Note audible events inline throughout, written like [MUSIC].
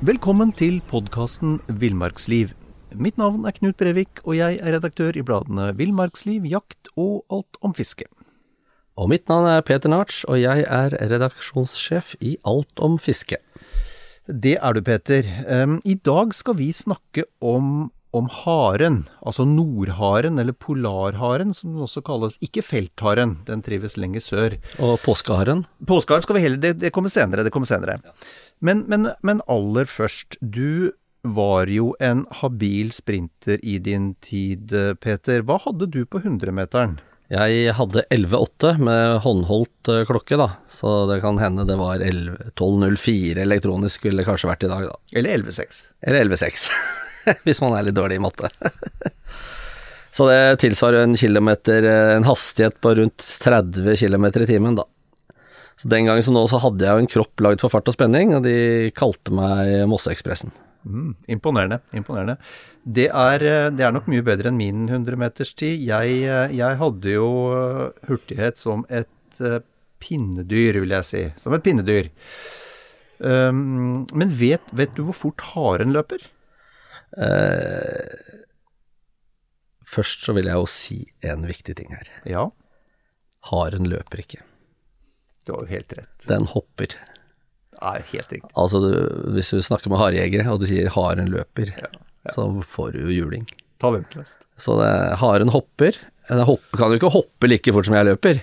Velkommen til podkasten Villmarksliv. Mitt navn er Knut Brevik, og jeg er redaktør i bladene Villmarksliv, Jakt og Alt om fiske. Og mitt navn er Peter Narts, og jeg er redaksjonssjef i Alt om fiske. Det er du, Peter. Um, I dag skal vi snakke om, om haren, altså nordharen, eller polarharen som den også kalles. Ikke feltharen, den trives lenger sør. Og påskeharen? Påskeharen skal vi heller, det, det kommer senere. det kommer senere. Men, men, men aller først, du var jo en habil sprinter i din tid, Peter. Hva hadde du på 100-meteren? Jeg hadde 11,8 med håndholdt eh, klokke, da, så det kan hende det var 12,04 elektronisk ville det kanskje vært i dag, da. Eller 11,6. Eller 11,6, [LAUGHS] [LAUGHS] hvis man er litt dårlig i matte. [LAUGHS] så det tilsvarer en kilometer, eh, en hastighet på rundt 30 km i timen, da. Så den gangen som nå, så hadde jeg jo en kropp lagd for fart og spenning, og de kalte meg Mosseekspressen. Mm, imponerende. imponerende. Det er, det er, nok mye bedre enn min 100-meterstid. Jeg, jeg, hadde jo hurtighet som et pinnedyr, vil jeg si. Som et pinnedyr. Um, men vet, vet, du hvor fort haren løper? Uh, først så vil jeg jo si en viktig ting her. Ja. Haren løper ikke. Du har jo helt rett. Den hopper. Nei, helt riktig. Altså, du, hvis du snakker med harejegere, og du sier 'haren løper', ja, ja. så får du juling. Ta hvem. Så det, haren hopper. Den hopper, kan jo ikke hoppe like fort som jeg løper.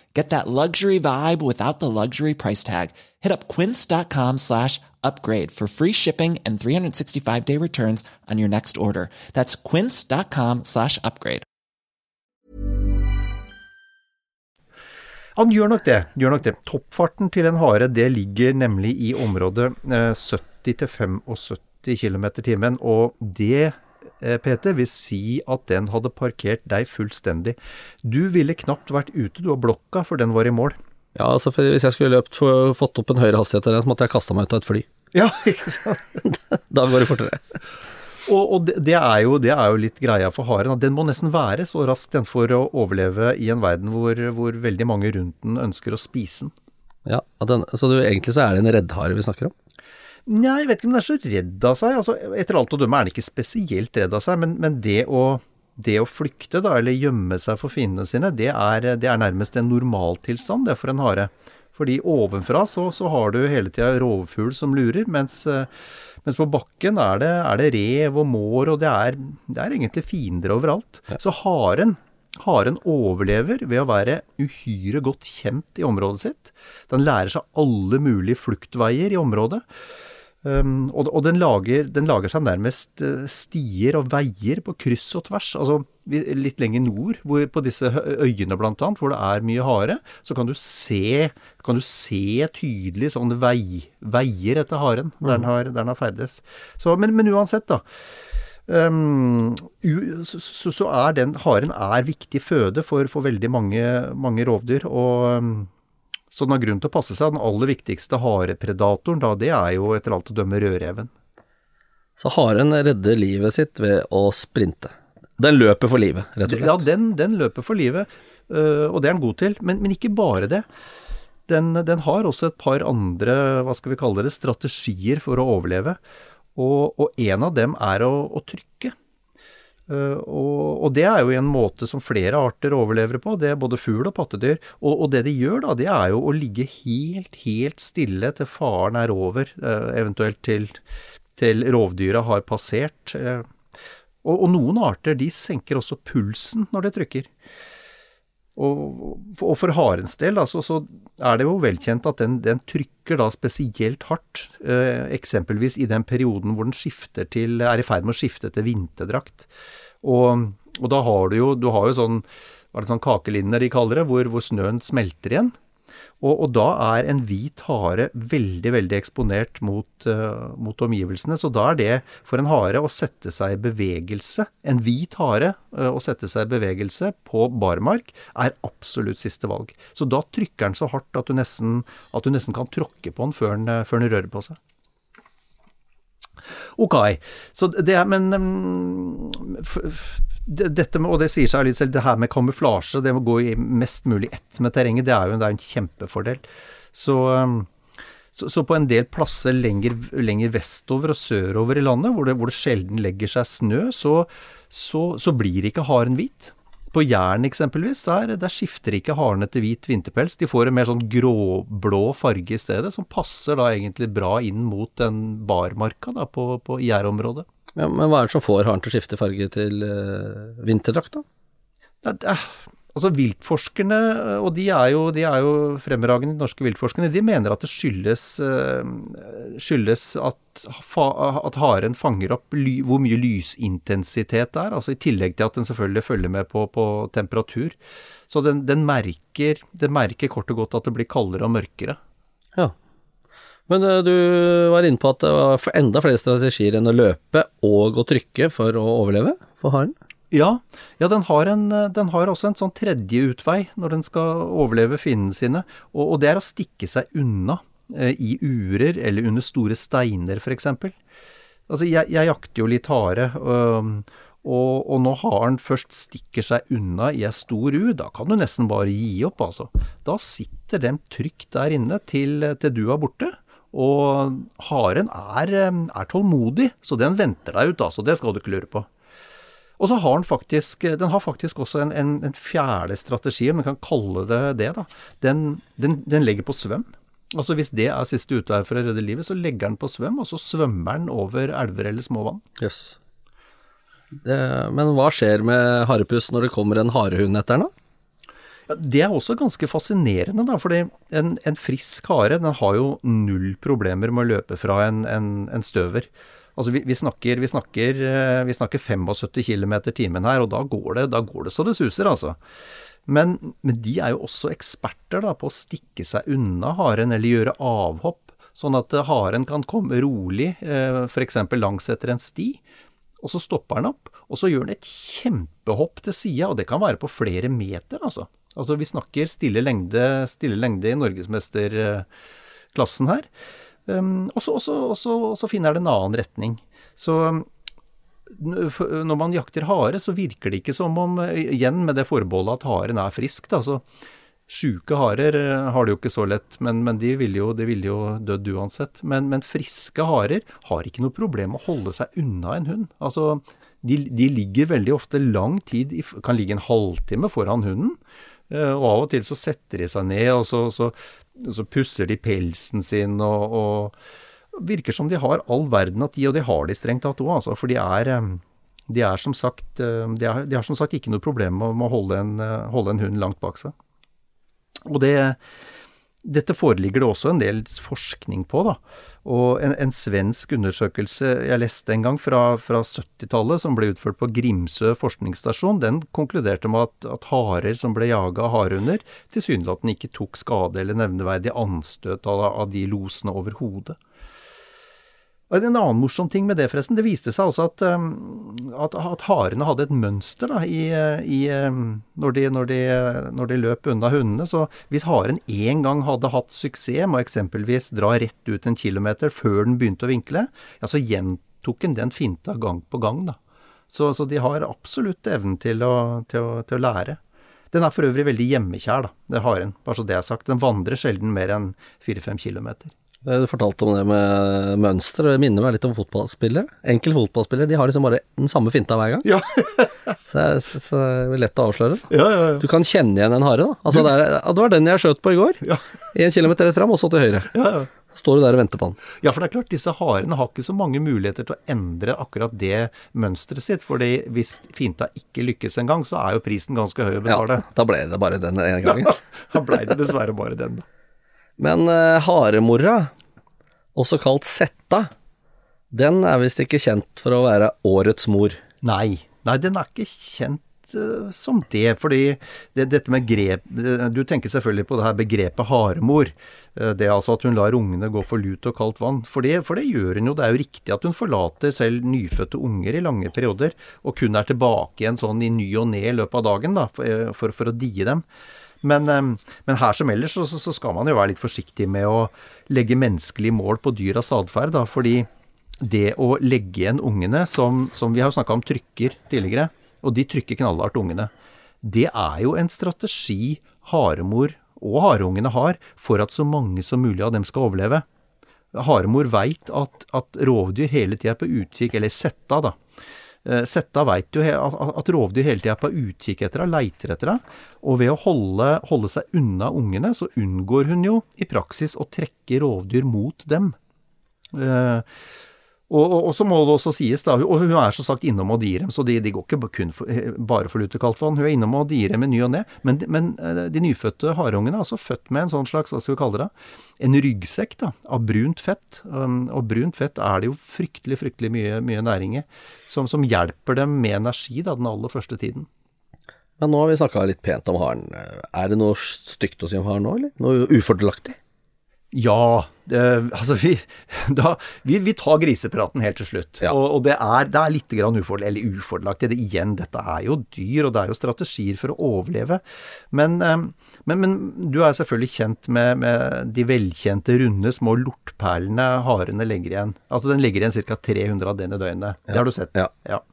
Get that luxury vibe without the luxury price tag. Hit up quince.com slash upgrade for free shipping and 365 day returns on your next order. That's quince.com slash upgrade. Han gjør nok det. gjør nok det. Toppfarten til en hare det ligger nemlig i området eh, 70-75 km timen, og det Peter, vil si at den hadde parkert deg fullstendig. Du ville knapt vært ute, du har blokka, for den var i mål. Ja, altså hvis jeg skulle løpt for, fått opp en høyere hastighet der, så måtte jeg kasta meg ut av et fly. [LAUGHS] Ja, ikke sant? [LAUGHS] da går det fortere. Og, og det, det, er jo, det, er jo, litt greia for haren. Den må nesten være så rask den for å overleve i en verden hvor, hvor veldig mange rundt den ønsker å spise den. Ja, den, så du, egentlig så er det en reddhare vi snakker om? Nja, jeg vet ikke om den er så redd av seg. Altså, etter alt å dømme er den ikke spesielt redd av seg, men, men det, å, det, å, flykte, da, eller gjemme seg for fiendene sine, det er, det er nærmest en normaltilstand, det, for en hare. Fordi ovenfra så, så har du hele tida rovfugl som lurer, mens, mens på bakken er det, er det, rev og mår, og det er, det er egentlig fiender overalt. Så haren Haren overlever ved å være uhyre godt kjent i området sitt. Den lærer seg alle mulige fluktveier i området. Um, og, og den, lager, den, lager, seg nærmest uh, stier og veier på kryss og tvers. Altså litt lenger nord, hvor, på disse øyene annet, hvor det er mye hare, så kan du se, kan du se tydelig sånne vei, veier etter haren der den mm. har, der den har ferdes. Så, men, men, uansett, da. Um, så, så, er den haren er viktig føde for, for veldig mange, mange rovdyr. og um, så den har grunn til å passe seg. Den aller viktigste harepredatoren, da, det er jo etter alt å dømme rødreven. Så haren redder livet sitt ved å sprinte. Den løper for livet, rett og slett? Ja, den, den løper for livet, øh, og det er den god til. Men, men ikke bare det. Den, den, har også et par andre, hva skal vi kalle det, strategier for å overleve. Og, og en av dem er å, å trykke. Uh, og, og, det er jo en måte som flere arter overlever på. Det er både fugl og pattedyr. Og, og, det de gjør, da, det er jo å ligge helt, helt stille til faren er over, uh, eventuelt til, til rovdyra har passert. Uh, og, og, noen arter de senker også pulsen når de trykker. Og, for harens del altså, så er det jo velkjent at den, den trykker da spesielt hardt, eh, eksempelvis i den perioden hvor den til, er i ferd med å skifte til vinterdrakt. Og, og da har du jo, du har jo sånn, hva er det sånn kakelinner de kaller det, hvor, hvor snøen smelter igjen. Og, og, da er en hvit hare veldig, veldig eksponert mot, uh, mot, omgivelsene. Så da er det for en hare å sette seg i bevegelse, en hvit hare uh, å sette seg i bevegelse på barmark, er absolutt siste valg. Så da trykker den så hardt at du nesten, at du nesten kan tråkke på den før den, uh, før den rører på seg. Ok. Det er Men um, dette med, og det sier seg litt selv, det her med kamuflasje, det med å gå i mest mulig ett med terrenget, det er jo det er en kjempefordel. Så, så, så, på en del plasser lenger, lenger, vestover og sørover i landet, hvor det, hvor det sjelden legger seg snø, så, så blir ikke haren hvit. På Jæren eksempelvis, der, der, skifter ikke harene til hvit vinterpels. De får en mer sånn gråblå farge i stedet, som passer da egentlig bra inn mot den barmarka da, på, på Jærområdet. Ja, men hva er det som får haren til å skifte farge til øh, vinterdrakt, da? Det, det, altså Viltforskerne, og de er jo, de er jo fremragende norske viltforskerne, de mener at det skyldes, uh, skyldes at, at, haren fanger opp ly, hvor mye lysintensitet det er. Altså I tillegg til at den selvfølgelig følger med på, på temperatur. Så den, den, merker, den merker kort og godt at det blir kaldere og mørkere. Ja. Men uh, du var inne på at det var enda flere strategier enn å løpe og å trykke for å overleve for haren? Ja, ja den, har en, den, har også en sånn tredje utvei når den skal overleve fiendene sine, og, og, det er å stikke seg unna eh, i urer eller under store steiner f.eks. Altså, jeg, jeg, jakter jo litt hare, og, og, når haren først stikker seg unna i ei stor u, da kan du nesten bare gi opp, altså. Da sitter den trygt der inne til, til du er borte. Og haren er, er, tålmodig, så den venter deg ut, altså. Det skal du ikke lure på. Og så har den faktisk, den har faktisk også en, en, en fjerde strategi, om vi kan kalle det det. da. Den, den, den, legger på svøm. Altså Hvis det er siste utvei for å redde livet, så legger den på svøm, og så svømmer den over elver eller små vann. Yes. Det, men hva skjer med harepuss når det kommer en harehund etter den, da? Ja, det er også ganske fascinerende, da. fordi en, en, frisk hare den har jo null problemer med å løpe fra en, en, en støver. Altså vi, vi, snakker, vi, snakker, eh, vi, snakker, 75 km timen her, og da går, det, da går det så det suser, altså. Men, men, de er jo også eksperter da, på å stikke seg unna haren eller gjøre avhopp, sånn at haren kan komme rolig, eh, f.eks. langs etter en sti. Og så stopper den opp, og så gjør den et kjempehopp til sida, og det kan være på flere meter, altså. Altså vi snakker stille lengde, stille lengde i norgesmesterklassen her. Og så finner det en annen retning. Så når man jakter hare, så virker det ikke som om, igjen med det forbeholdet at haren er frisk, da. Så sjuke harer har det jo ikke så lett, men, men de ville jo, vil jo dødd uansett. Men, men, friske harer har ikke noe problem med å holde seg unna en hund. Altså, de, de ligger veldig ofte lang tid, kan ligge en halvtime foran hunden. Eh, og av og til så setter de seg ned, og så, så, så pusser de pelsen sin og, og Virker som de har all verden av tid, og det har de strengt tatt òg, altså. For de er, eh, de er, som sagt, eh, de er, de har som sagt ikke noe problem med å holde en, holde en hund langt bak seg. Og det dette foreligger det også en del forskning på. da, og En, en svensk undersøkelse jeg leste en gang fra, fra 70-tallet, som ble utført på Grimsø forskningsstasjon, den konkluderte med at, at harer som ble jaga av harehunder, tilsynelatende ikke tok skade eller nevneverdig anstøt av, av de losene overhodet. Og En annen morsom ting med det, forresten. Det viste seg også at, um, at, at harene hadde et mønster da, i, i, um, når, de, når, de, når, de, løp unna hundene. Så hvis haren én gang hadde hatt suksess med å eksempelvis dra rett ut en kilometer før den begynte å vinkle, ja, så gjentok den den finta gang på gang. da. Så, så de har absolutt evnen til å, til, å, til å, lære. Den er for øvrig veldig hjemmekjær, da, det haren. Bare så det er sagt. Den vandrer sjelden mer enn fire-fem kilometer. Du fortalte om det med mønster, og det minner meg litt om fotballspillere. Enkel fotballspillere, de har liksom bare den samme finta hver gang. Ja. [LAUGHS] så, så, så det er lett å avsløre. Ja, ja, ja. Du kan kjenne igjen en hare, da. Altså, det, er, det, var den jeg skjøt på i går. Ja. En kilometer rett fram, og så til høyre. Ja, ja. står du der og venter på han. Ja, for det er klart, disse harene har ikke så mange muligheter til å endre akkurat det mønsteret sitt. For hvis finta ikke lykkes en gang, så er jo prisen ganske høy å betale. Ja, da ble det bare den ene gangen. [LAUGHS] da blei det dessverre bare den, da. Men uh, haremora, også kalt Setta, den er visst ikke kjent for å være årets mor. Nei, nei den er ikke kjent uh, som det. Fordi det, dette med grep Du tenker selvfølgelig på det her begrepet haremor. Uh, det er altså at hun lar ungene gå for lut og kaldt vann. For det, for det, gjør hun jo. Det er jo riktig at hun forlater selv nyfødte unger i lange perioder, og kun er tilbake igjen sånn i ny og ne i løpet av dagen da, for, for, for å die dem. Men, men, her som ellers så, så, skal man jo være litt forsiktig med å legge menneskelig mål på dyras atferd. Fordi det å legge igjen ungene, som, som vi har snakka om trykker tidligere, og de trykker knallhardt ungene, det er jo en strategi haremor og hareungene har for at så mange som mulig av dem skal overleve. Haremor veit at, at rovdyr hele tida er på utkikk, eller setta, da Setta veit jo at rovdyr hele tida er på utkikk etter henne, leiter etter henne. Og ved å holde, holde, seg unna ungene, så unngår hun jo i praksis å trekke rovdyr mot dem. Eh, og, og, og, så må det også sies, da, og hun er som sagt innom Odirem, direm, så de, de går ikke kun for, bare for lutekaldt. Hun er innom Odirem direm i ny og ne. Men, men, eh, de nyfødte harungene er altså født med en sånn slags, hva skal vi kalle det, en ryggsekk da, av brunt fett. Um, og brunt fett er det jo fryktelig, fryktelig mye, mye næring i, som, som, hjelper dem med energi da, den aller første tiden. Men nå har vi snakka litt pent om haren. Er det noe stygt å si om haren nå, eller? Noe ufordelaktig? Ja. Eh, altså, vi, [LAUGHS] da, vi, vi, tar grisepraten helt til slutt. Ja. Og, og, det, er, det er litt grann ufordel, eller ufordelaktig. Det, igjen, dette er jo dyr, og det er jo strategier for å overleve. Men, men, men du er selvfølgelig kjent med, med, de velkjente runde, små lortperlene harene legger igjen. Altså den legger igjen ca. 300 av den i døgnet. Ja. Det har du sett. Ja. ja.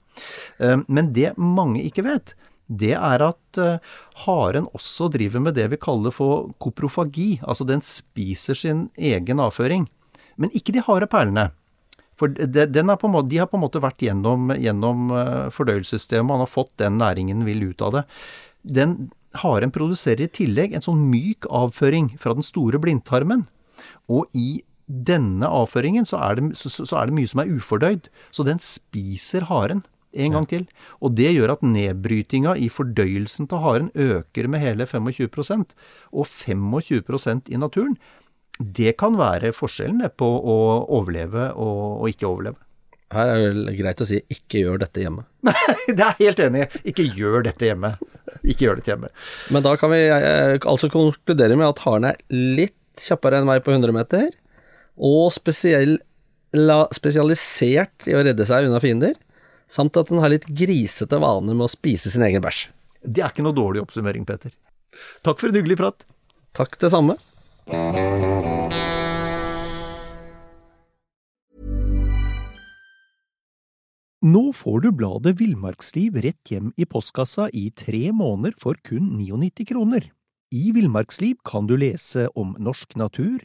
Men det mange ikke vet, det er at uh, haren også driver med det vi kaller for koprofagi. Altså den spiser sin egen avføring. Men ikke de harde perlene. For måte, de har på en måte vært gjennom, gjennom uh, fordøyelsessystemet, han har fått den næringen vil ut av det. Den haren produserer i tillegg en sånn myk avføring fra den store blindtarmen. Og i denne avføringen så er, det, så, så er det mye som er ufordøyd. Så den spiser haren en gang til. Og det gjør at nedbrytinga i fordøyelsen til haren øker med hele 25% Og 25% i naturen, det kan være forskjellen på å overleve og, ikke overleve. Her er det greit å si 'ikke gjør dette hjemme'. [LAUGHS] Nei, det er helt enig. Ikke gjør dette hjemme. Ikke gjør dette hjemme. Men da kan vi eh, altså konkludere med at haren er litt kjappere enn meg på 100 meter, og spesiell, la, spesialisert i å redde seg unna fiender samt at den har litt grisete vaner med å spise sin egen bæsj. Det er ikke noe dårlig oppsummering, Peter. Takk for en hyggelig prat. Takk det samme. Nå får du bladet Villmarksliv rett hjem i postkassa i tre måneder for kun 99 kroner. I Villmarksliv kan du lese om norsk natur,